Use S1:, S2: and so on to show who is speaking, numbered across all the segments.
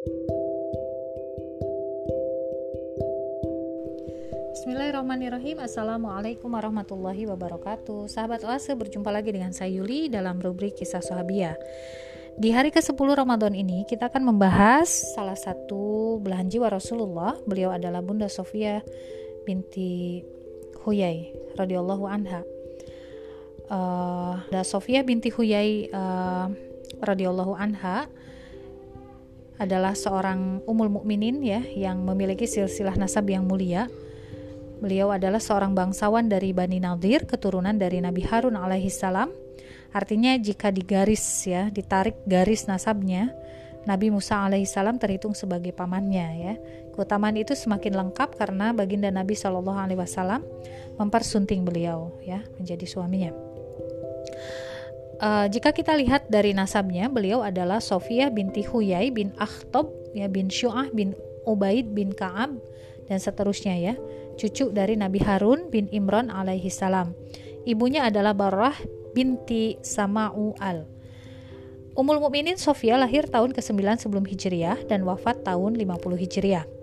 S1: Bismillahirrahmanirrahim. Assalamualaikum warahmatullahi wabarakatuh. Sahabat Oase berjumpa lagi dengan saya Yuli dalam rubrik kisah sahabiah Di hari ke-10 Ramadan ini kita akan membahas salah satu belahan jiwa Rasulullah. Beliau adalah Bunda Sofia binti Huyai radhiyallahu anha. Uh, Sofia binti Huyai uh, radhiyallahu anha adalah seorang umul mukminin ya yang memiliki silsilah nasab yang mulia Beliau adalah seorang bangsawan dari Bani Nadir, keturunan dari Nabi Harun alaihissalam. Artinya jika digaris ya, ditarik garis nasabnya, Nabi Musa alaihissalam terhitung sebagai pamannya ya. Keutamaan itu semakin lengkap karena baginda Nabi Shallallahu alaihi wasallam mempersunting beliau ya menjadi suaminya. Uh, jika kita lihat dari nasabnya, beliau adalah Sofia binti Huyai bin Akhtob ya bin Syu'ah bin Ubaid bin Ka'ab dan seterusnya ya cucu dari Nabi Harun bin Imran alaihi salam. Ibunya adalah Barrah binti Sama'u al. Umul Mukminin Sofia lahir tahun ke-9 sebelum Hijriah dan wafat tahun 50 Hijriah.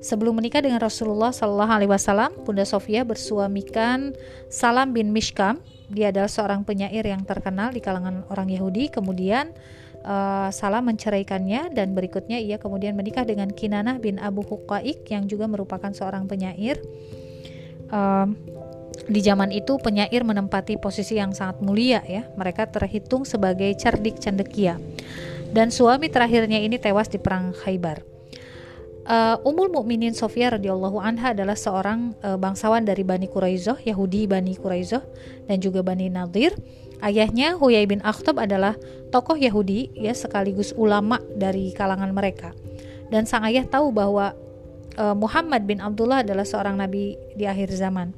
S1: Sebelum menikah dengan Rasulullah Shallallahu Alaihi Wasallam, Bunda Sofia bersuamikan Salam bin Mishkam. Dia adalah seorang penyair yang terkenal di kalangan orang Yahudi. Kemudian uh, Salah menceraikannya dan berikutnya ia kemudian menikah dengan Kinanah bin Abu Huqaik yang juga merupakan seorang penyair. Uh, di zaman itu penyair menempati posisi yang sangat mulia ya. Mereka terhitung sebagai cerdik cendekia. Dan suami terakhirnya ini tewas di perang Khaybar. Uh, Umul Mukminin Sofia radhiyallahu anha adalah seorang uh, bangsawan dari Bani Quraizoh, Yahudi Bani Quraizoh dan juga Bani Nadir Ayahnya Huyai bin Akhtab adalah tokoh Yahudi ya sekaligus ulama dari kalangan mereka. Dan sang ayah tahu bahwa uh, Muhammad bin Abdullah adalah seorang nabi di akhir zaman.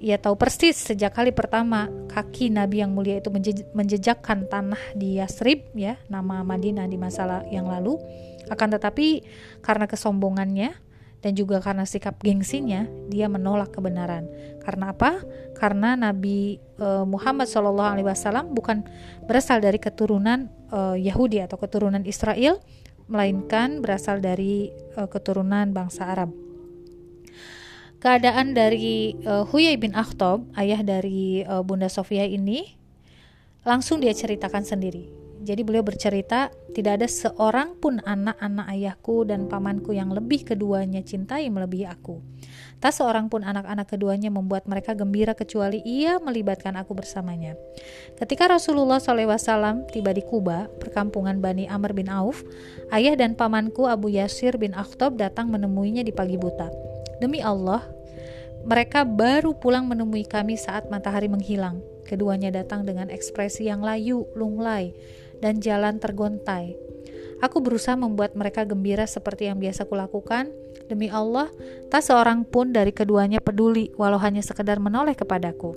S1: Ia tahu persis sejak kali pertama kaki Nabi yang mulia itu menjejakkan tanah di Yasrib ya, nama Madinah di masa yang lalu. Akan tetapi karena kesombongannya dan juga karena sikap gengsinya dia menolak kebenaran. Karena apa? Karena Nabi uh, Muhammad SAW bukan berasal dari keturunan uh, Yahudi atau keturunan Israel, melainkan berasal dari uh, keturunan bangsa Arab. Keadaan dari Huyai bin Akhtob, ayah dari Bunda Sofia ini, langsung dia ceritakan sendiri jadi beliau bercerita, tidak ada seorang pun anak-anak ayahku dan pamanku yang lebih keduanya cintai melebihi aku. Tak seorang pun anak-anak keduanya membuat mereka gembira kecuali ia melibatkan aku bersamanya. Ketika Rasulullah SAW tiba di Kuba, perkampungan Bani Amr bin Auf, ayah dan pamanku Abu Yasir bin Akhtob datang menemuinya di pagi buta. Demi Allah, mereka baru pulang menemui kami saat matahari menghilang. Keduanya datang dengan ekspresi yang layu, lunglai, dan jalan tergontai. Aku berusaha membuat mereka gembira seperti yang biasa kulakukan. Demi Allah, tak seorang pun dari keduanya peduli walau hanya sekedar menoleh kepadaku.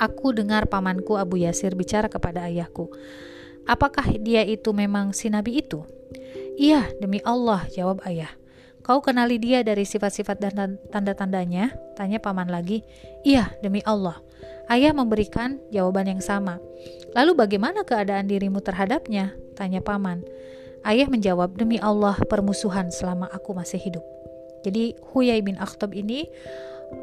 S1: Aku dengar pamanku Abu Yasir bicara kepada ayahku. Apakah dia itu memang si nabi itu? Iya, demi Allah, jawab ayah. Kau kenali dia dari sifat-sifat dan tanda-tandanya? Tanya paman lagi. Iya, demi Allah. Ayah memberikan jawaban yang sama. Lalu bagaimana keadaan dirimu terhadapnya? Tanya paman. Ayah menjawab, demi Allah permusuhan selama aku masih hidup. Jadi Huyai bin Akhtab ini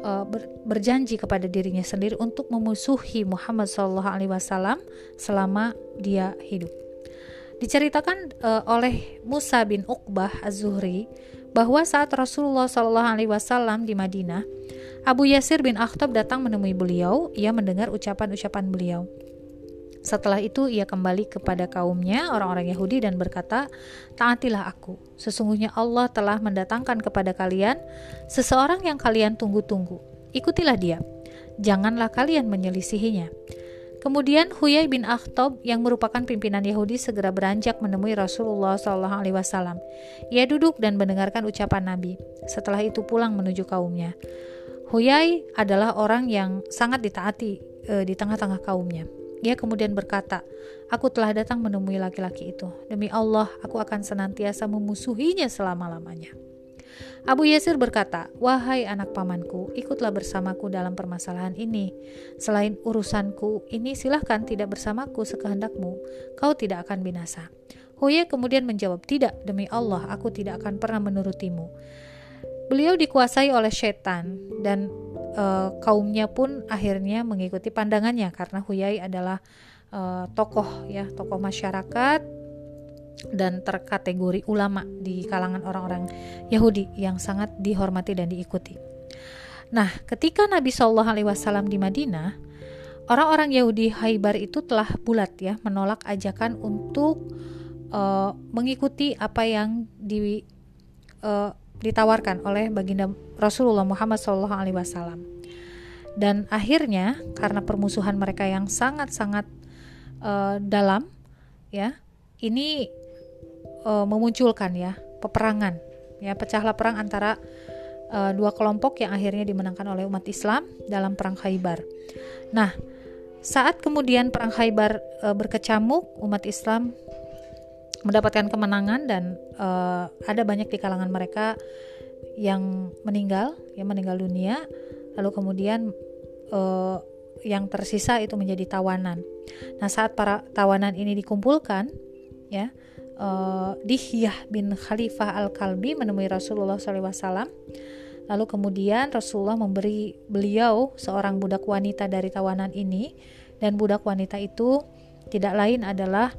S1: uh, ber, berjanji kepada dirinya sendiri untuk memusuhi Muhammad SAW selama dia hidup. Diceritakan uh, oleh Musa bin Uqbah Az-Zuhri bahwa saat Rasulullah SAW di Madinah, Abu Yasir bin Akhtab datang menemui beliau. Ia mendengar ucapan-ucapan beliau. Setelah itu ia kembali kepada kaumnya orang-orang Yahudi dan berkata, "Taatilah aku. Sesungguhnya Allah telah mendatangkan kepada kalian seseorang yang kalian tunggu-tunggu. Ikutilah dia. Janganlah kalian menyelisihinya." Kemudian Huyai bin Akhtob yang merupakan pimpinan Yahudi segera beranjak menemui Rasulullah SAW. Ia duduk dan mendengarkan ucapan Nabi. Setelah itu pulang menuju kaumnya. Huyai adalah orang yang sangat ditaati e, di tengah-tengah kaumnya. Ia kemudian berkata, Aku telah datang menemui laki-laki itu. Demi Allah, aku akan senantiasa memusuhinya selama-lamanya. Abu Yasir berkata, Wahai anak pamanku, ikutlah bersamaku dalam permasalahan ini. Selain urusanku ini, silahkan tidak bersamaku sekehendakmu. Kau tidak akan binasa. Huyai kemudian menjawab, "Tidak, demi Allah, aku tidak akan pernah menurutimu." Beliau dikuasai oleh setan dan e, kaumnya pun akhirnya mengikuti pandangannya karena Huyai adalah e, tokoh ya, tokoh masyarakat dan terkategori ulama di kalangan orang-orang Yahudi yang sangat dihormati dan diikuti. Nah, ketika Nabi Shallallahu Alaihi Wasallam di Madinah, orang-orang Yahudi Haibar itu telah bulat ya menolak ajakan untuk uh, mengikuti apa yang di, ditawarkan oleh baginda Rasulullah Muhammad SAW. Dan akhirnya karena permusuhan mereka yang sangat-sangat uh, dalam, ya, ini uh, memunculkan ya peperangan, ya pecahlah perang antara uh, dua kelompok yang akhirnya dimenangkan oleh umat Islam dalam perang Khaybar. Nah, saat kemudian perang Khaybar uh, berkecamuk, umat Islam mendapatkan kemenangan dan uh, ada banyak di kalangan mereka yang meninggal, yang meninggal dunia, lalu kemudian uh, yang tersisa itu menjadi tawanan. Nah, saat para tawanan ini dikumpulkan, ya, uh, Dihyah bin Khalifah al-Kalbi menemui Rasulullah SAW. Lalu kemudian Rasulullah memberi beliau seorang budak wanita dari tawanan ini, dan budak wanita itu tidak lain adalah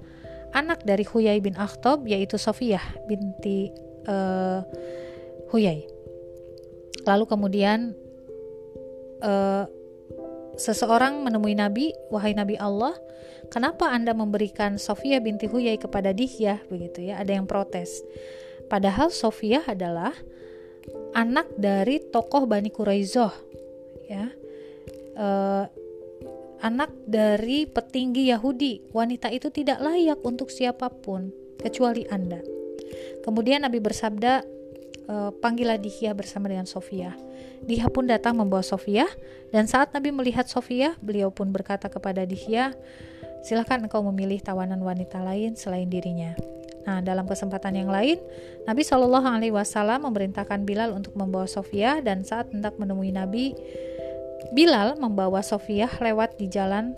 S1: anak dari Huyai bin Akhtob yaitu Sofiyah binti uh, Huyai. Lalu kemudian uh, seseorang menemui Nabi, wahai Nabi Allah, kenapa Anda memberikan Sofia binti Huyai kepada Dihyah begitu ya? Ada yang protes. Padahal Sofia adalah anak dari tokoh Bani Quraizoh ya. Uh, anak dari petinggi Yahudi. Wanita itu tidak layak untuk siapa pun kecuali Anda. Kemudian Nabi bersabda, e, panggillah Dihya bersama dengan Sofia. Dihya pun datang membawa Sofia dan saat Nabi melihat Sofia, beliau pun berkata kepada Dihya, silahkan engkau memilih tawanan wanita lain selain dirinya. Nah, dalam kesempatan yang lain, Nabi Shallallahu Alaihi Wasallam memerintahkan Bilal untuk membawa Sofia dan saat hendak menemui Nabi, Bilal membawa Sofiyah lewat di jalan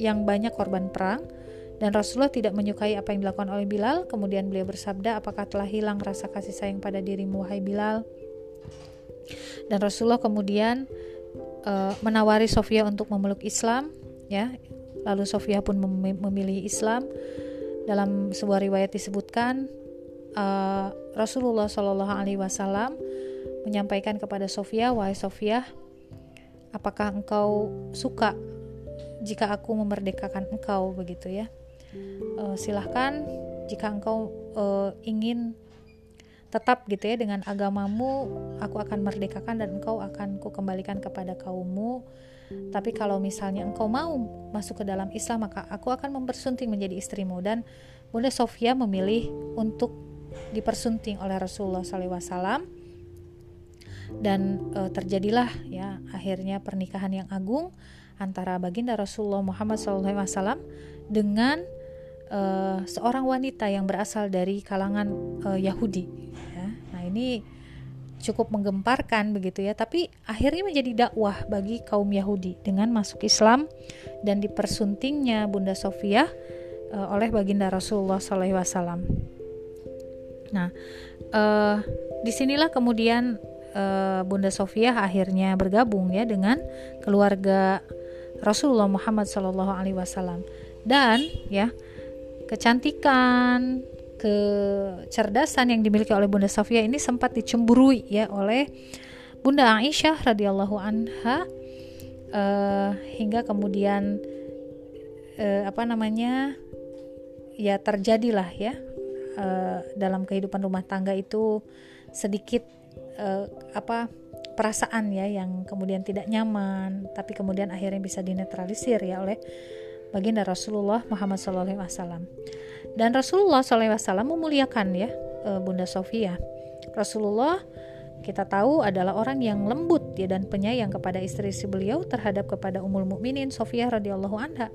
S1: yang banyak korban perang dan Rasulullah tidak menyukai apa yang dilakukan oleh Bilal. Kemudian beliau bersabda, "Apakah telah hilang rasa kasih sayang pada dirimu wahai Bilal?" Dan Rasulullah kemudian uh, menawari Sofia untuk memeluk Islam, ya. Lalu Sofia pun memilih Islam. Dalam sebuah riwayat disebutkan uh, Rasulullah Shallallahu Alaihi Wasallam menyampaikan kepada Sofia, wahai Sofia, apakah engkau suka jika aku memerdekakan engkau begitu ya? Uh, silahkan jika engkau uh, ingin tetap gitu ya dengan agamamu aku akan merdekakan dan engkau akan ku kembalikan kepada kaummu. Tapi kalau misalnya engkau mau masuk ke dalam Islam maka aku akan mempersunting menjadi istrimu. Dan Bunda Sofia memilih untuk dipersunting oleh Rasulullah SAW dan e, terjadilah ya akhirnya pernikahan yang agung antara baginda Rasulullah Muhammad SAW dengan e, seorang wanita yang berasal dari kalangan e, Yahudi. Ya. Nah ini cukup menggemparkan begitu ya, tapi akhirnya menjadi dakwah bagi kaum Yahudi dengan masuk Islam dan dipersuntingnya Bunda Sofia e, oleh baginda Rasulullah SAW. Nah, e, di sinilah kemudian uh, Bunda Sofia akhirnya bergabung ya dengan keluarga Rasulullah Muhammad Shallallahu Alaihi Wasallam. Dan ya kecantikan kecerdasan yang dimiliki oleh Bunda Sofia ini sempat dicemburui ya oleh Bunda Aisyah radhiyallahu anha uh, hingga kemudian uh, apa namanya ya terjadilah ya uh, dalam kehidupan rumah tangga itu sedikit uh, apa perasaan ya yang kemudian tidak nyaman tapi kemudian akhirnya bisa dinetralisir ya oleh baginda Rasulullah Muhammad SAW dan Rasulullah SAW memuliakan ya uh, Bunda Sofia Rasulullah kita tahu adalah orang yang lembut ya dan penyayang kepada istri-istri beliau terhadap kepada Ummul Mukminin Sofia radhiyallahu anha.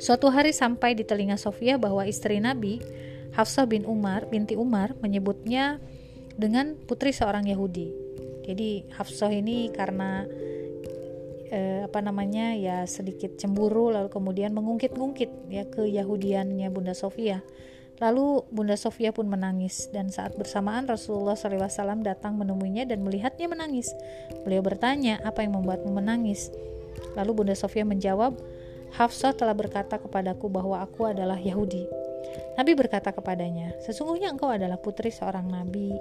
S1: Suatu hari sampai di telinga Sofia bahwa istri Nabi Hafsah bin Umar binti Umar menyebutnya dengan putri seorang Yahudi. Jadi Hafsah ini karena eh, apa namanya ya sedikit cemburu lalu kemudian mengungkit-ungkit ya ke Yahudiannya Bunda Sofia. Lalu Bunda Sofia pun menangis dan saat bersamaan Rasulullah SAW datang menemuinya dan melihatnya menangis. Beliau bertanya, apa yang membuatmu menangis? Lalu Bunda Sofia menjawab, Hafsah telah berkata kepadaku bahwa aku adalah Yahudi. Nabi berkata kepadanya, Sesungguhnya engkau adalah putri seorang nabi,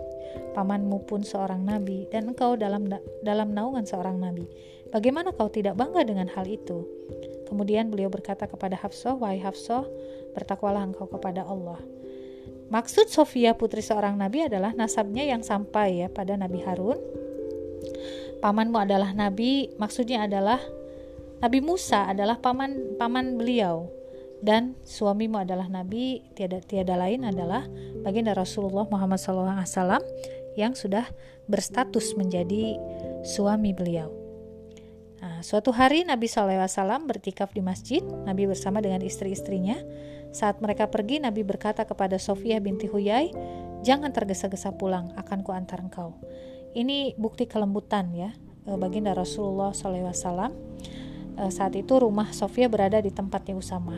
S1: pamanmu pun seorang nabi, dan engkau dalam dalam naungan seorang nabi. Bagaimana kau tidak bangga dengan hal itu? Kemudian beliau berkata kepada Hafsah, Wahai Hafsah, bertakwalah engkau kepada Allah. Maksud Sofia putri seorang nabi adalah nasabnya yang sampai ya pada Nabi Harun. Pamanmu adalah nabi, maksudnya adalah Nabi Musa adalah paman paman beliau dan suamimu adalah nabi tiada tiada lain adalah baginda Rasulullah Muhammad SAW yang sudah berstatus menjadi suami beliau. Nah, suatu hari Nabi SAW bertikaf di masjid, Nabi bersama dengan istri-istrinya. Saat mereka pergi, Nabi berkata kepada Sofia binti Huyai, Jangan tergesa-gesa pulang, akan kuantar engkau. Ini bukti kelembutan ya, eh, baginda Rasulullah SAW. Eh, saat itu rumah Sofia berada di tempatnya Usama.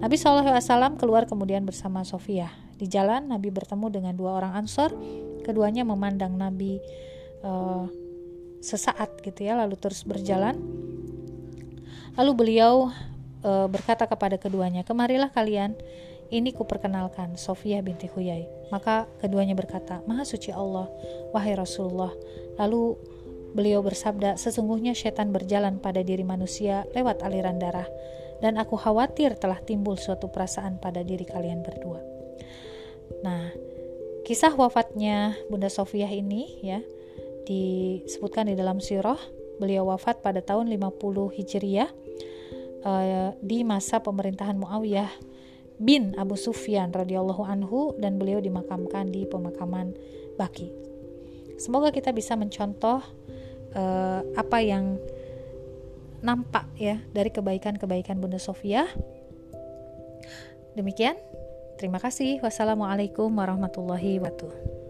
S1: Nabi SAW keluar kemudian bersama Sofia. Di jalan Nabi bertemu dengan dua orang Ansor. Keduanya memandang Nabi uh, sesaat gitu ya lalu terus berjalan lalu beliau e, berkata kepada keduanya kemarilah kalian ini kuperkenalkan Sofia binti Huyai maka keduanya berkata maha suci Allah wahai Rasulullah lalu beliau bersabda sesungguhnya setan berjalan pada diri manusia lewat aliran darah dan aku khawatir telah timbul suatu perasaan pada diri kalian berdua nah kisah wafatnya Bunda Sofia ini ya disebutkan di dalam sirah beliau wafat pada tahun 50 Hijriah uh, di masa pemerintahan Muawiyah bin Abu Sufyan radhiyallahu anhu dan beliau dimakamkan di pemakaman Baki. Semoga kita bisa mencontoh uh, apa yang nampak ya dari kebaikan-kebaikan Bunda Sofia. Demikian, terima kasih. Wassalamualaikum warahmatullahi wabarakatuh.